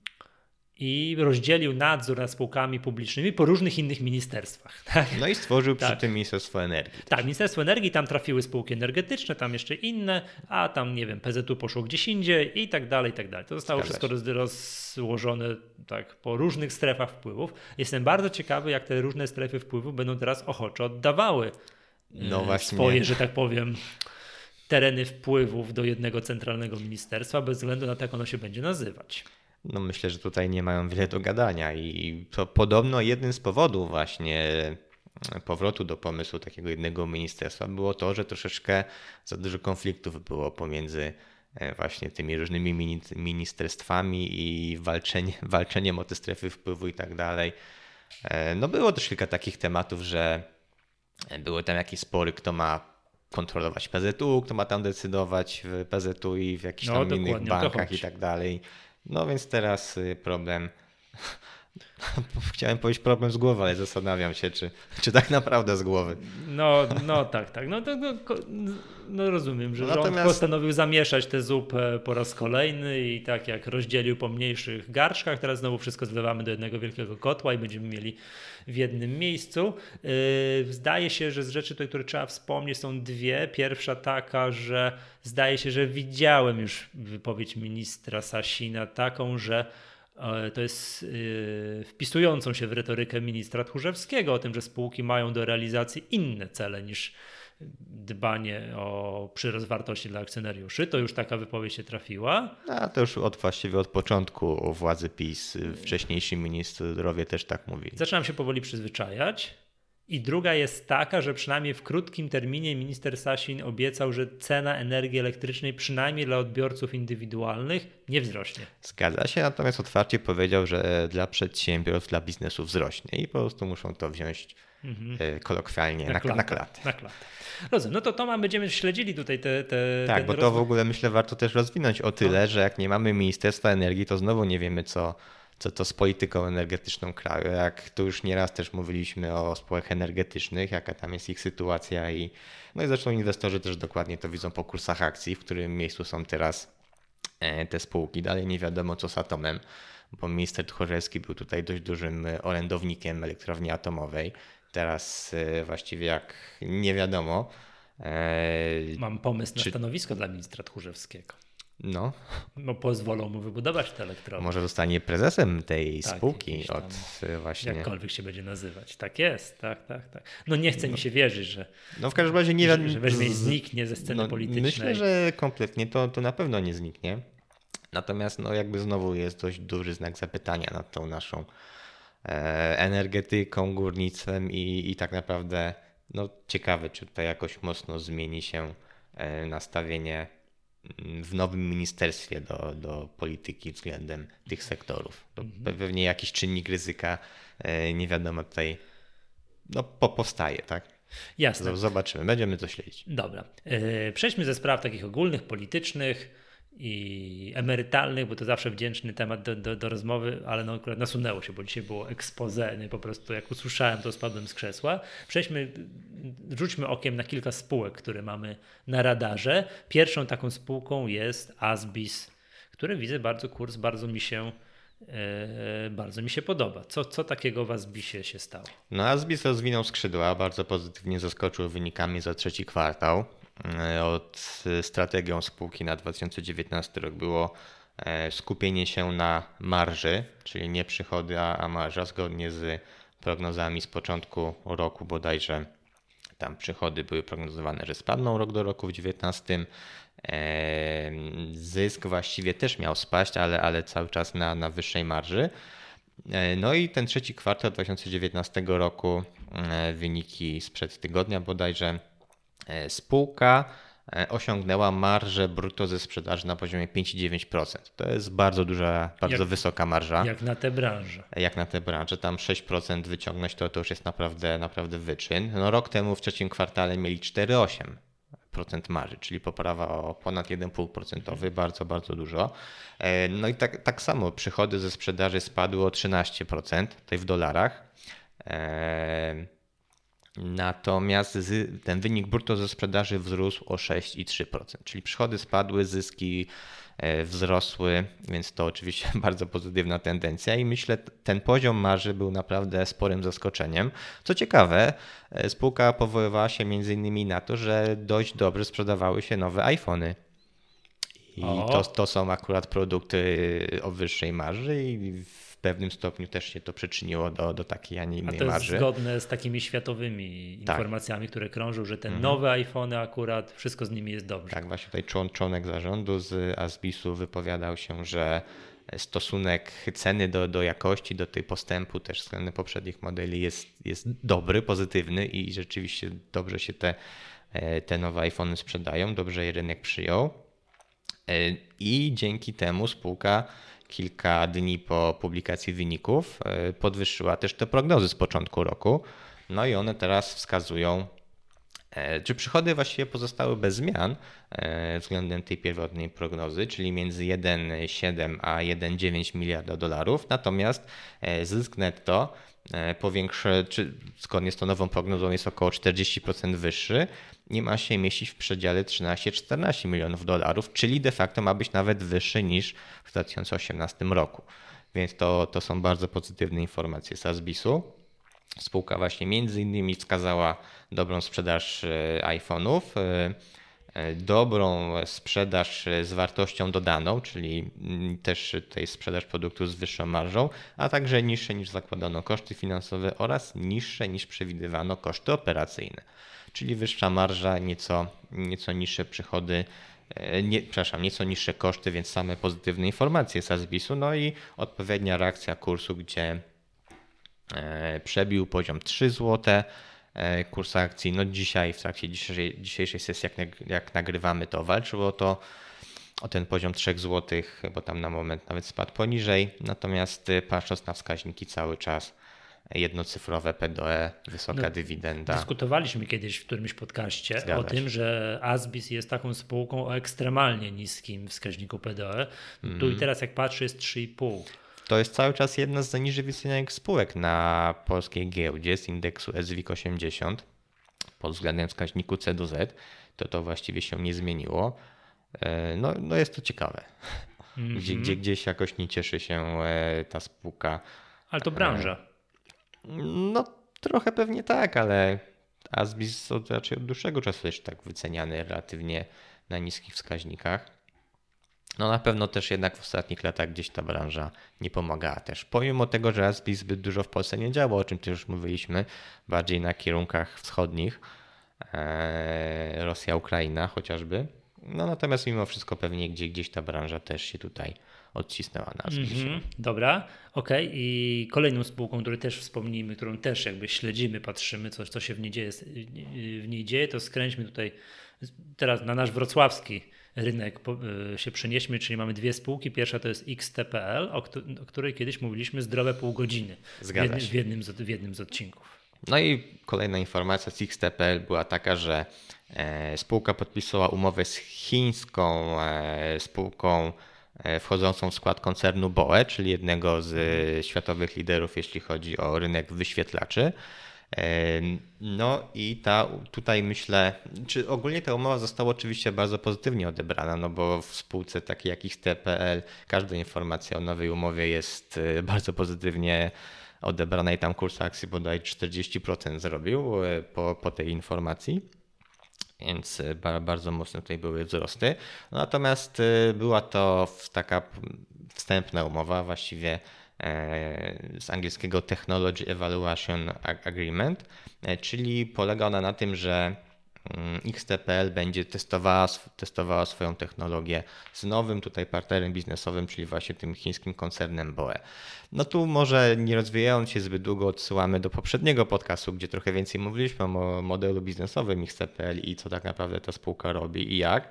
A: i rozdzielił nadzór nad spółkami publicznymi po różnych innych ministerstwach. [LAUGHS]
B: Tak? No i stworzył tak. przy tym Ministerstwo Energii.
A: Tak, Ministerstwo Energii, tam trafiły spółki energetyczne, tam jeszcze inne, a tam, nie wiem, PZU poszło gdzieś indziej i tak dalej, i tak dalej. To zostało Zgadza wszystko rozłożone tak, po różnych strefach wpływów. Jestem bardzo ciekawy, jak te różne strefy wpływów będą teraz ochoczo oddawały no e, swoje, że tak powiem, tereny wpływów do jednego centralnego ministerstwa, bez względu na to, jak ono się będzie nazywać
B: no myślę, że tutaj nie mają wiele do gadania i to podobno jednym z powodów właśnie powrotu do pomysłu takiego jednego ministerstwa było to, że troszeczkę za dużo konfliktów było pomiędzy e, właśnie tymi różnymi ministerstwami i walczenie, [LAUGHS] walczeniem o te strefy wpływu i tak dalej. E, no było też kilka takich tematów, że były tam jakieś spory, kto ma kontrolować PZU, kto ma tam decydować w PZU i w jakichś no, tam innych bankach i tak dalej. No więc teraz y, problem. [LAUGHS] Chciałem powiedzieć problem z głowy, ale zastanawiam się, czy, czy tak naprawdę z głowy.
A: No, no tak, tak. No, to, no, no rozumiem, że Natomiast... rząd postanowił zamieszać tę zupę po raz kolejny i tak jak rozdzielił po mniejszych garszkach, teraz znowu wszystko zlewamy do jednego wielkiego kotła i będziemy mieli w jednym miejscu. Yy, zdaje się, że z rzeczy, tutaj, które trzeba wspomnieć, są dwie. Pierwsza taka, że zdaje się, że widziałem już wypowiedź ministra Sasina taką, że e, to jest yy, wpisującą się w retorykę ministra Tchórzewskiego o tym, że spółki mają do realizacji inne cele niż dbanie o przyrost wartości dla akcjonariuszy. To już taka wypowiedź się trafiła.
B: A to już od właściwie od początku władzy PiS. Wcześniejsi ministrowie też tak mówili.
A: Zaczynam się powoli przyzwyczajać. I druga jest taka, że przynajmniej w krótkim terminie minister Sasin obiecał, że cena energii elektrycznej przynajmniej dla odbiorców indywidualnych nie wzrośnie.
B: Zgadza się, natomiast otwarcie powiedział, że dla przedsiębiorstw, dla biznesu wzrośnie i po prostu muszą to wziąć mhm. E, kolokwialnie na, na, klatę. Na klatę.
A: Na klatę. Rozumiem. No to to będziemy śledzili tutaj te. te
B: tak, bo to w ogóle myślę warto też rozwinąć o tyle, no. że jak nie mamy Ministerstwa Energii, to znowu nie wiemy, co, co to z polityką energetyczną kraju. Jak tu już nieraz też mówiliśmy o spółkach energetycznych, jaka tam jest ich sytuacja i no i zresztą inwestorzy też dokładnie to widzą po kursach akcji, w którym miejscu są teraz e, te spółki. Dalej nie wiadomo co z atomem, bo minister Tchórzewski był tutaj dość dużym orędownikiem elektrowni atomowej teraz e, właściwie jak nie wiadomo.
A: E, Mam pomysł na czy... stanowisko dla ministra Tchórzewskiego.
B: No.
A: No pozwolą mu wybudować te elektrownie.
B: Może zostanie prezesem tej tak, spółki od e, właśnie.
A: Jakkolwiek się będzie nazywać. Tak jest, tak, tak, tak. No nie chce no. mi się wierzyć, że.
B: No w każdym razie nie
A: że, że weźmie zniknie ze sceny no, politycznej.
B: Myślę, że kompletnie to, to na pewno nie zniknie. Natomiast no jakby znowu jest dość duży znak zapytania nad tą naszą E, energetyką, górnictwem i, i tak naprawdę no, ciekawe, czy to jakoś mocno zmieni się e, nastawienie w nowym ministerstwie do, do polityki względem tych sektorów. To mhm. pewnie jakiś czynnik ryzyka, e, nie wiadomo tutaj, no, po, powstaje, tak?
A: Jasne.
B: Zobaczymy, będziemy to śledzić.
A: Dobra. Przejdźmy ze spraw takich ogólnych, politycznych i emerytalnych, bo to zawsze wdzięczny temat do, do, do rozmowy, ale no akurat nasunęło się, bo dzisiaj było expose, nie? po prostu jak usłyszałem, to spadłem z krzesła. Przejdźmy, rzućmy okiem na kilka spółek, które mamy na radarze. Pierwszą taką spółką jest Asbis, który widzę bardzo kurs, bardzo mi się e, bardzo mi się podoba. Co, co takiego w Asbisie się stało?
B: No Asbis rozwinął skrzydła, bardzo pozytywnie zaskoczył wynikami za trzeci kwartał. E, od strategią spółki na 2019 rok było e, skupienie się na marży, czyli nie przychody, a marża zgodnie z prognozami z początku roku bodajże tam przychody były prognozowane, że spadną rok do roku w 2019. E, zysk właściwie też miał spaść, ale, ale cały czas na, na wyższej marży. No i ten trzeci kwartał 2019 roku, wyniki sprzed tygodnia bodajże E, spółka e, osiągnęła marżę brutto ze sprzedaży na poziomie 5,9%. To jest bardzo duża, bardzo jak, wysoka marża.
A: Jak na tę branżę.
B: Jak na tę branżę. Tam 6% wyciągnąć to, to już jest naprawdę, naprawdę wyczyn. No rok temu w trzecim kwartale mieli 4,8% 10% marży, czyli poprawa o ponad 1,5%, bardzo, bardzo dużo. E, no i tak, tak samo przychody ze sprzedaży spadły o 13%, tutaj w dolarach. Natomiast ten wynik brutto ze sprzedaży wzrósł o 6,3%, czyli przychody spadły, zyski E, wzrosły, więc to oczywiście [LAUGHS] bardzo pozytywna tendencja i myślę, ten poziom marży był naprawdę sporym zaskoczeniem. Co ciekawe, e, spółka powoływała się innymi na to, że dość dobrze sprzedawały się nowe iPhony. I to, to są akurat produkty o wyższej marży i w pewnym stopniu też się to przyczyniło do, do takiej, a nie innej
A: a to jest
B: marży.
A: zgodne z takimi światowymi tak. informacjami, które krążą, że te mhm. nowe iPhony akurat, wszystko z nimi jest dobrze.
B: Tak, właśnie tutaj człon, członek zarządu z Asbisu wypowiadał się, że stosunek ceny do, do jakości, do tej postępu też względem poprzednich modeli jest, jest dobry, pozytywny i rzeczywiście dobrze się te, e, te nowe iPhony sprzedają, dobrze je rynek przyjął. E, I dzięki temu spółka kilka dni po publikacji wyników e, podwyższyła też te prognozy z początku roku. No i one teraz wskazują, e, czy przychody właściwie pozostały bez zmian względem tej pierwotnej prognozy, czyli między 1,7 a 1,9 miliarda dolarów, natomiast zysk netto powiększy, czy zgodnie z tą nową prognozą jest około 40% wyższy nie ma się mieścić w przedziale 13-14 milionów dolarów, czyli de facto ma być nawet wyższy niż w 2018 roku. Więc to, to są bardzo pozytywne informacje z Asbisu. Spółka właśnie między innymi wskazała dobrą sprzedaż e, iPhone'ów, e, e, dobrą sprzedaż z wartością dodaną, czyli mm, też tutaj sprzedaż produktu z wyższą marżą, a także niższe niż zakładano koszty finansowe oraz niższe niż przewidywano koszty operacyjne czyli wyższa marża, nieco, nieco niższe przychody, e, nie, przepraszam, nieco niższe koszty, więc same pozytywne informacje z Asbisu, no i odpowiednia reakcja kursu, gdzie e, przebił poziom 3 zł. E, kurs akcji, no dzisiaj w trakcie dzisiejszej, dzisiejszej sesji, jak, jak nagrywamy, to walczyło to o ten poziom 3 zł, bo tam na moment nawet spadł poniżej. Natomiast patrząc na wskaźniki cały czas jednocyfrowe PDE, wysoka no, dywidenda.
A: Dyskutowaliśmy kiedyś w którymś podcaście Zgadza o tym, się. że Asbis jest taką spółką o ekstremalnie niskim wskaźniku PDE. Mm. Tu i mhm. teraz jak patrzę jest 3,5.
B: To jest cały czas jedna z najniżej wycenianych spółek na polskiej giełdzie z indeksu SWIG 80 pod względem wskaźniku C do Z. To to właściwie się nie zmieniło. E, no, no jest to ciekawe. Mm -hmm. Gdzie, gdzie, gdzieś jakoś nie cieszy się e, ta spółka.
A: Ale to branża.
B: No trochę pewnie tak, ale Asbis od, raczej od dłuższego czasu jest tak wyceniany relatywnie na niskich wskaźnikach. No na pewno też jednak w ostatnich latach gdzieś ta branża nie pomagała też. Pomimo tego, że Asbis zbyt dużo w Polsce nie działo, o czym też już mówiliśmy, bardziej na kierunkach wschodnich, e, Rosja, Ukraina chociażby. No natomiast mimo wszystko pewnie gdzieś, gdzieś ta branża też się tutaj odcisnęła na mm -hmm.
A: Dobra, okej. Okay. I kolejną spółką, której też wspomnimy, którą też jakby śledzimy, patrzymy, co, co się w niej, dzieje, w niej dzieje, to skręćmy tutaj teraz na nasz wrocławski rynek e, się przenieśmy, czyli mamy dwie spółki. Pierwsza to jest XTPL, o, której kiedyś mówiliśmy zdrowe pół godziny w jednym, w, jednym z, w jednym z odcinków.
B: No i kolejna informacja z XTPL była taka, że e, spółka podpisała umowę z chińską e, spółką wchodzącą w skład koncernu BOE, czyli jednego z e, światowych liderów, jeśli chodzi o rynek wyświetlaczy. E, no i ta tutaj myślę, czy ogólnie ta umowa została oczywiście bardzo pozytywnie odebrana, no bo w spółce takiej jak XTPL każda informacja o nowej umowie jest bardzo pozytywnie odebrana i tam kurs akcji bodaj 40% zrobił po, po tej informacji więc e, bardzo mocne tutaj były wzrosty. Natomiast e, była to taka wstępna umowa, właściwie e, z angielskiego Technology Evaluation Agreement, czyli polega ona na tym, że XTPL będzie testowała, testowała swoją technologię z nowym tutaj partnerem biznesowym, czyli właśnie tym chińskim koncernem BOE. No tu może nie rozwijając się zbyt długo odsyłamy do poprzedniego podcastu, gdzie trochę więcej mówiliśmy o modelu biznesowym XTPL i co tak naprawdę ta spółka robi i jak.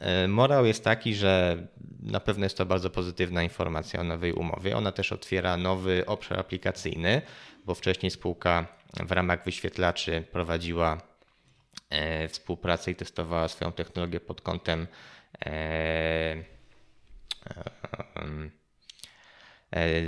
B: E, morał jest taki, że na pewno jest to bardzo pozytywna informacja o nowej umowie. Ona też otwiera nowy obszar aplikacyjny, bo wcześniej spółka w ramach wyświetlaczy prowadziła współpracę i testowała swoją technologię pod kątem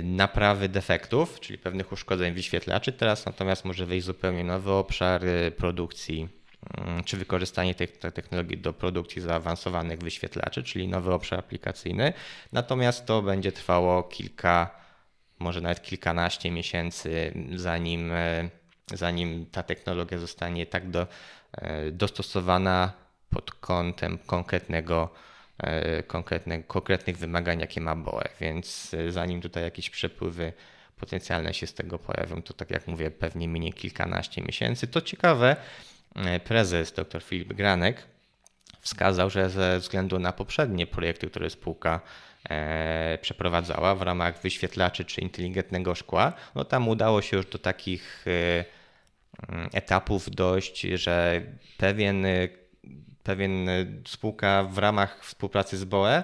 B: naprawy defektów, czyli pewnych uszkodzeń wyświetlaczy. Teraz natomiast może wejść zupełnie nowy obszar produkcji Mm, czy wykorzystanie tej technologii do produkcji zaawansowanych wyświetlaczy, czyli nowy obszar aplikacyjny. Natomiast to będzie trwało kilka, może nawet kilkanaście miesięcy, zanim, e, zanim ta technologia zostanie tak do, e, dostosowana pod kątem konkretnego e, konkretnych, wymagań, jakie ma BOE. Więc zanim tutaj jakieś przepływy potencjalne się z tego pojawią, to tak jak mówię, pewnie minie kilkanaście miesięcy. To ciekawe, E, prezes dr Filip Granek wskazał, że ze względu na poprzednie projekty, które spółka e, przeprowadzała w ramach wyświetlaczy czy inteligentnego szkła, no tam udało się już do takich e, etapów dojść, że pewien, pewien spółka w ramach współpracy z BOE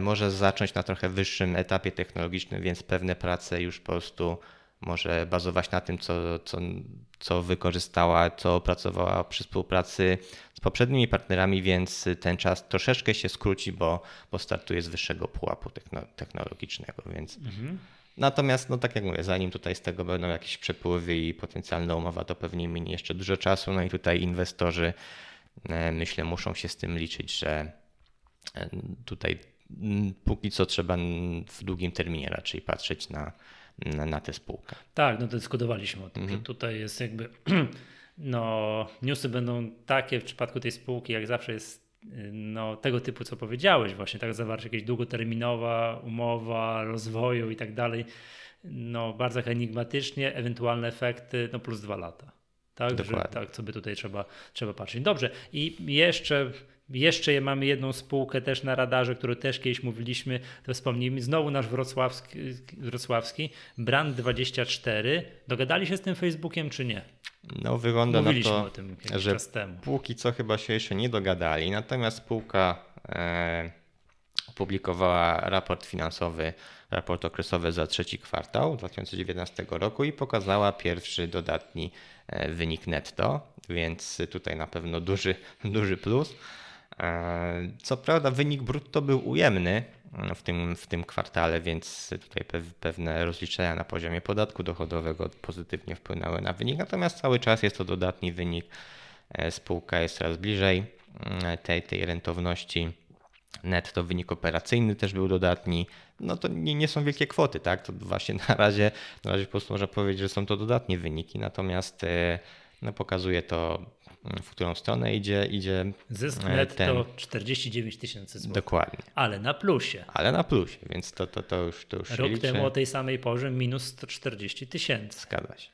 B: może zacząć na trochę wyższym etapie technologicznym, więc pewne prace już po prostu może bazować na tym, co, co, co wykorzystała, co opracowała przy współpracy z poprzednimi partnerami, więc ten czas troszeczkę się skróci, bo, bo startuje z wyższego pułapu technologicznego. Więc. Mhm. Natomiast, no tak jak mówię, zanim tutaj z tego będą jakieś przepływy i potencjalna umowa, to pewnie minie jeszcze dużo czasu. No i tutaj inwestorzy, e, myślę, muszą się z tym liczyć, że e, tutaj póki co trzeba w długim terminie raczej patrzeć na, na, na tę spółkę.
A: Tak, no dyskutowaliśmy o tym, mhm. że tutaj jest jakby, [CLEARS THROAT] no newsy będą takie w przypadku tej spółki, jak zawsze jest no, tego typu, co powiedziałeś, właśnie tak zawarcie jakaś długoterminowa umowa rozwoju i tak dalej, no bardzo enigmatycznie, ewentualne efekty, no plus dwa lata. Tak, Dokładnie. że tak sobie tutaj trzeba, trzeba patrzeć. Dobrze, i jeszcze jeszcze mamy jedną spółkę też na radarze, którą też kiedyś mówiliśmy, to wspomnijmy, znowu nasz wrocławski, wrocławski Brand24. Dogadali się z tym Facebookiem czy nie?
B: No wygląda Mówiliśmy na to, że póki co chyba się jeszcze nie dogadali, natomiast spółka e, opublikowała raport finansowy, raport okresowy za trzeci kwartał 2019 roku i pokazała pierwszy dodatni e, wynik netto, więc tutaj na pewno duży, [LAUGHS] duży plus. E, co prawda wynik brutto był ujemny mm, w tym, w tym kwartale, więc tutaj pewne rozliczenia na poziomie podatku dochodowego pozytywnie wpłynęły na wynik, natomiast cały czas jest to dodatni wynik. E, spółka jest coraz bliżej mm, tej, tej rentowności. Netto wynik operacyjny też był dodatni. No to nie, nie są wielkie kwoty, tak? To właśnie [LAUGHS] na razie, na razie po prostu można powiedzieć, że są to dodatnie wyniki, natomiast e, no, pokazuje to w którą stronę idzie. idzie
A: Zysk e, netto ten... 49 tysięcy złotych.
B: Dokładnie.
A: Ale na plusie.
B: Ale na plusie, więc to, to, to już, to już
A: Rok temu o tej samej porze minus 140 tysięcy.
B: Zgadza się.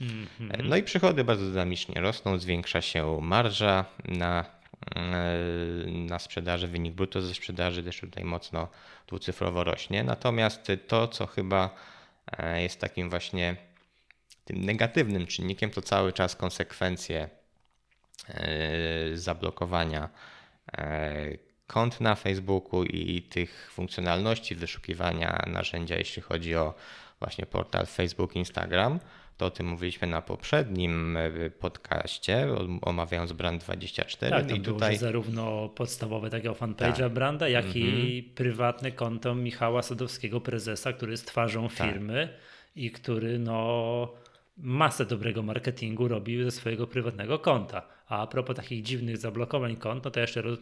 B: Mm -hmm. No i przychody bardzo dynamicznie rosną, zwiększa się marża na, e, na sprzedaży, wynik brutto ze sprzedaży też tutaj mocno dwucyfrowo rośnie. Natomiast to, co chyba jest takim właśnie tym negatywnym czynnikiem, to cały czas konsekwencje zablokowania e, kont na Facebooku i tych funkcjonalności wyszukiwania narzędzia, jeśli chodzi o właśnie portal Facebook, Instagram. To o tym mówiliśmy na poprzednim e, podcaście, omawiając Brand24.
A: Tak, I tutaj zarówno podstawowe takiego fanpage'a tak. Branda, jak mm -hmm. i mhm. prywatne konto Michała Sadowskiego, prezesa, który jest twarzą tak. firmy i który no masę dobrego marketingu robił ze swojego prywatnego konta. A a propos takich dziwnych zablokowań kont, no to jeszcze roz,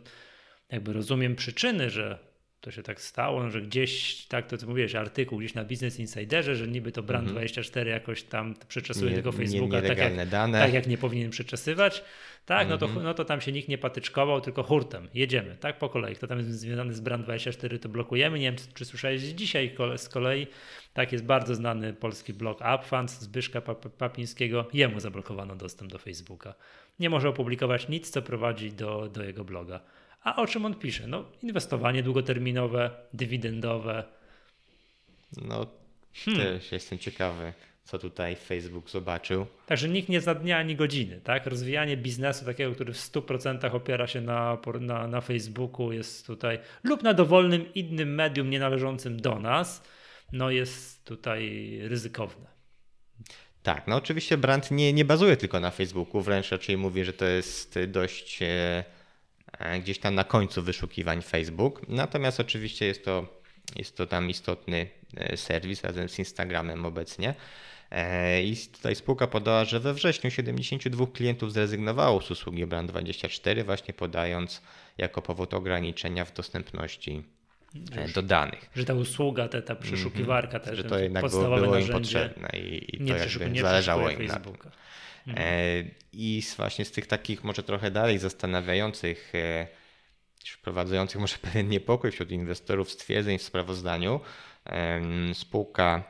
A: jakby rozumiem przyczyny, że to się tak stało, że gdzieś, tak to co mówiłeś, artykuł gdzieś na Business Insiderze, że niby to Brand24 mm -hmm. jakoś tam przeczesuje nie, tego Facebooka
B: nie, tak,
A: jak,
B: dane.
A: tak jak nie powinien przeczesywać. Tak, mm -hmm. no, to, mhm. no to tam się nikt nie patyczkował, tylko hurtem. Jedziemy, tak po kolei. Kto tam jest związany z Brand24, to blokujemy. Nie wiem, czy słyszałeś dzisiaj z kolei, tak jest bardzo znany polski blog UpFunds Zbyszka Papińskiego. Jemu zablokowano dostęp do Facebooka. Nie może opublikować nic, co prowadzi do, do jego bloga. A o czym on pisze? No, inwestowanie długoterminowe, dywidendowe.
B: No, hmm. też jestem ciekawy, co tutaj Facebook zobaczył.
A: Także nikt nie za dnia ani godziny, tak? Rozwijanie biznesu takiego, który w 100% opiera się na, na, na Facebooku, jest tutaj, lub na dowolnym innym medium nienależącym do nas, no jest tutaj ryzykowne.
B: Tak, no oczywiście brand nie, nie bazuje tylko na Facebooku, wręcz raczej mówi, że to jest dość e, gdzieś tam na końcu wyszukiwań Facebook. Natomiast oczywiście jest to, jest to tam istotny e, serwis razem z Instagramem obecnie. I tutaj spółka podała, że we wrześniu 72 klientów zrezygnowało z usługi Brand24, właśnie podając jako powód ograniczenia w dostępności do danych.
A: Że ta usługa, ta, ta przeszukiwarka, mm -hmm.
B: że to jednak było, było im potrzebne i, i
A: nie
B: to jakby nie zależało im
A: na tym.
B: Mhm. I właśnie z tych takich może trochę dalej zastanawiających, e, wprowadzających może [LAUGHS] pewien niepokój wśród inwestorów stwierdzeń w sprawozdaniu, spółka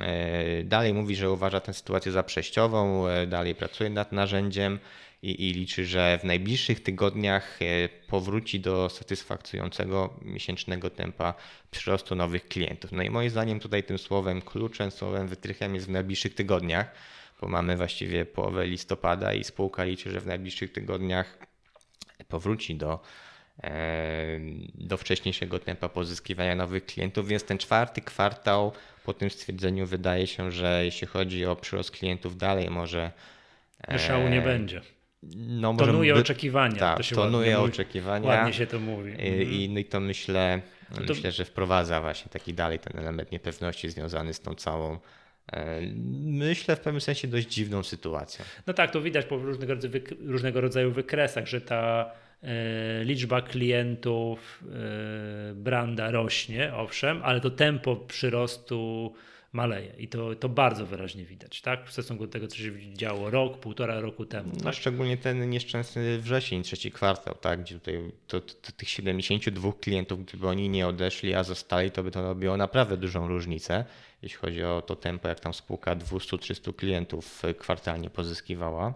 B: e, dalej mówi, że uważa tę sytuację za przejściową, e, dalej pracuje nad narzędziem i, i liczy, że w najbliższych tygodniach e, powróci do satysfakcjonującego miesięcznego tempa przyrostu nowych klientów. No i moim zdaniem tutaj tym słowem kluczem, słowem wytrychem jest w najbliższych tygodniach, bo mamy właściwie połowę listopada i spółka liczy, że w najbliższych tygodniach powróci do, e, do wcześniejszego tempa pozyskiwania nowych klientów, więc ten czwarty kwartał po tym stwierdzeniu wydaje się, że jeśli chodzi o przyrost klientów dalej może
A: Szału nie będzie.
B: No,
A: tonuje by... oczekiwania.
B: Tak, to się tonuje ładnie oczekiwania.
A: Ładnie się to mówi.
B: I, no i to myślę, no to... myślę, że wprowadza właśnie taki dalej ten element niepewności związany z tą całą e, myślę w pewnym sensie dość dziwną sytuacją.
A: No tak, to widać po różnego rodzaju, różnego rodzaju wykresach, że ta e, liczba klientów e, branda rośnie, owszem, ale to tempo przyrostu maleje i to, to bardzo wyraźnie widać, tak? W stosunku do tego, co się działo rok, półtora roku temu.
B: No tak? szczególnie ten nieszczęsny wrzesień, trzeci kwartał, tak? Gdzie tutaj to, to, tych 72 klientów, gdyby oni nie odeszli, a zostali, to by to robiło naprawdę dużą różnicę, jeśli chodzi o to tempo, jak tam spółka 200-300 klientów kwartalnie pozyskiwała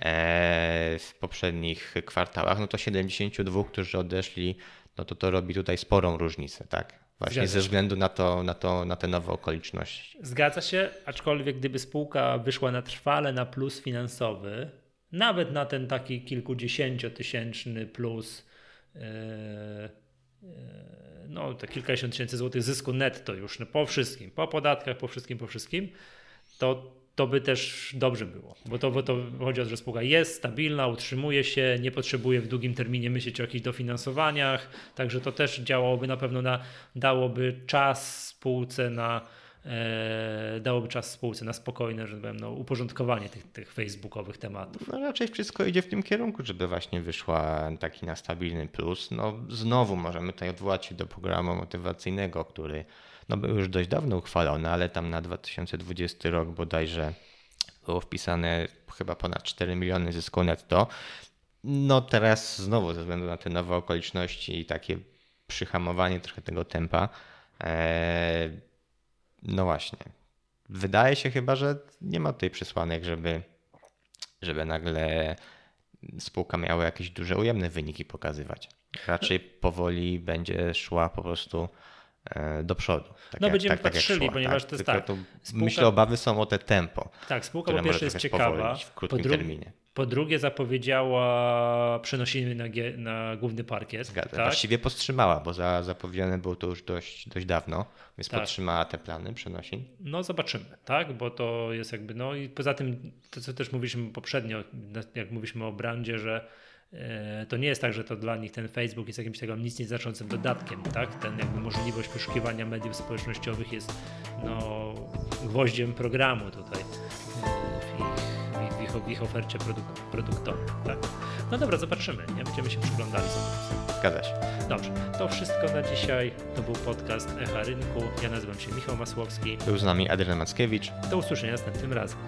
B: e, w poprzednich kwartałach, no to 72, którzy odeszli, no to to robi tutaj sporą różnicę, tak? Właśnie Zgadza ze względu na, to, na, to, na te nowe okoliczności.
A: Zgadza się, aczkolwiek gdyby spółka wyszła na trwale na plus finansowy, nawet na ten taki kilkudziesięciotysięczny plus, yy, yy, no te kilkadziesiąt tysięcy złotych zysku netto już no, po wszystkim, po podatkach, po wszystkim, po wszystkim, to to by też dobrze było, bo to, bo to chodzi o to, że spółka jest stabilna, utrzymuje się, nie potrzebuje w długim terminie myśleć o jakichś dofinansowaniach, także to też działałoby na pewno na, dałoby czas spółce na e, dałoby czas spółce na spokojne, że tak powiem, no, uporządkowanie tych, tych facebookowych tematów.
B: No raczej wszystko idzie w tym kierunku, żeby właśnie wyszła taki na stabilny plus. No znowu możemy tutaj odwołać się do programu motywacyjnego, który no był już dość dawno uchwalony, ale tam na 2020 rok bodajże było wpisane chyba ponad 4 miliony zysku netto. No teraz znowu ze względu na te nowe okoliczności i takie przyhamowanie trochę tego tempa, e, no właśnie, wydaje się chyba, że nie ma tutaj przesłanek, żeby, żeby nagle spółka miała jakieś duże ujemne wyniki pokazywać. Raczej powoli będzie szła po prostu do przodu.
A: Tak no jak, będziemy tak, tak patrzyli, tak ponieważ tak? to jest tak. To
B: spółka... Myślę, obawy są o te tempo.
A: Tak, spółka po pierwsze jest ciekawa,
B: w krótkim po dru... terminie.
A: Po drugie zapowiedziała przenosiny na, na główny parkiet. Zgadza. Tak?
B: Właściwie powstrzymała, bo za, zapowiedziane było to już dość, dość dawno, więc tak. podtrzymała te plany przenosin.
A: No zobaczymy, tak, bo to jest jakby, no i poza tym, to co też mówiliśmy poprzednio, jak mówiliśmy o brandzie, że E, to nie jest tak, że to dla nich ten Facebook jest jakimś takim nic nieznaczącym dodatkiem, tak? Ten jakby możliwość poszukiwania mediów społecznościowych jest no, gwoździem programu tutaj e, w ich, w ich, w ich ofercie produk produktowej, tak? No dobra, zobaczymy, nie? Będziemy się przyglądali sobie.
B: Zgadza się.
A: Dobrze, to wszystko na dzisiaj. To był podcast Echa Rynku. Ja nazywam się Michał Masłowski.
B: Był z nami Adrian Mackiewicz.
A: Do usłyszenia następnym razem.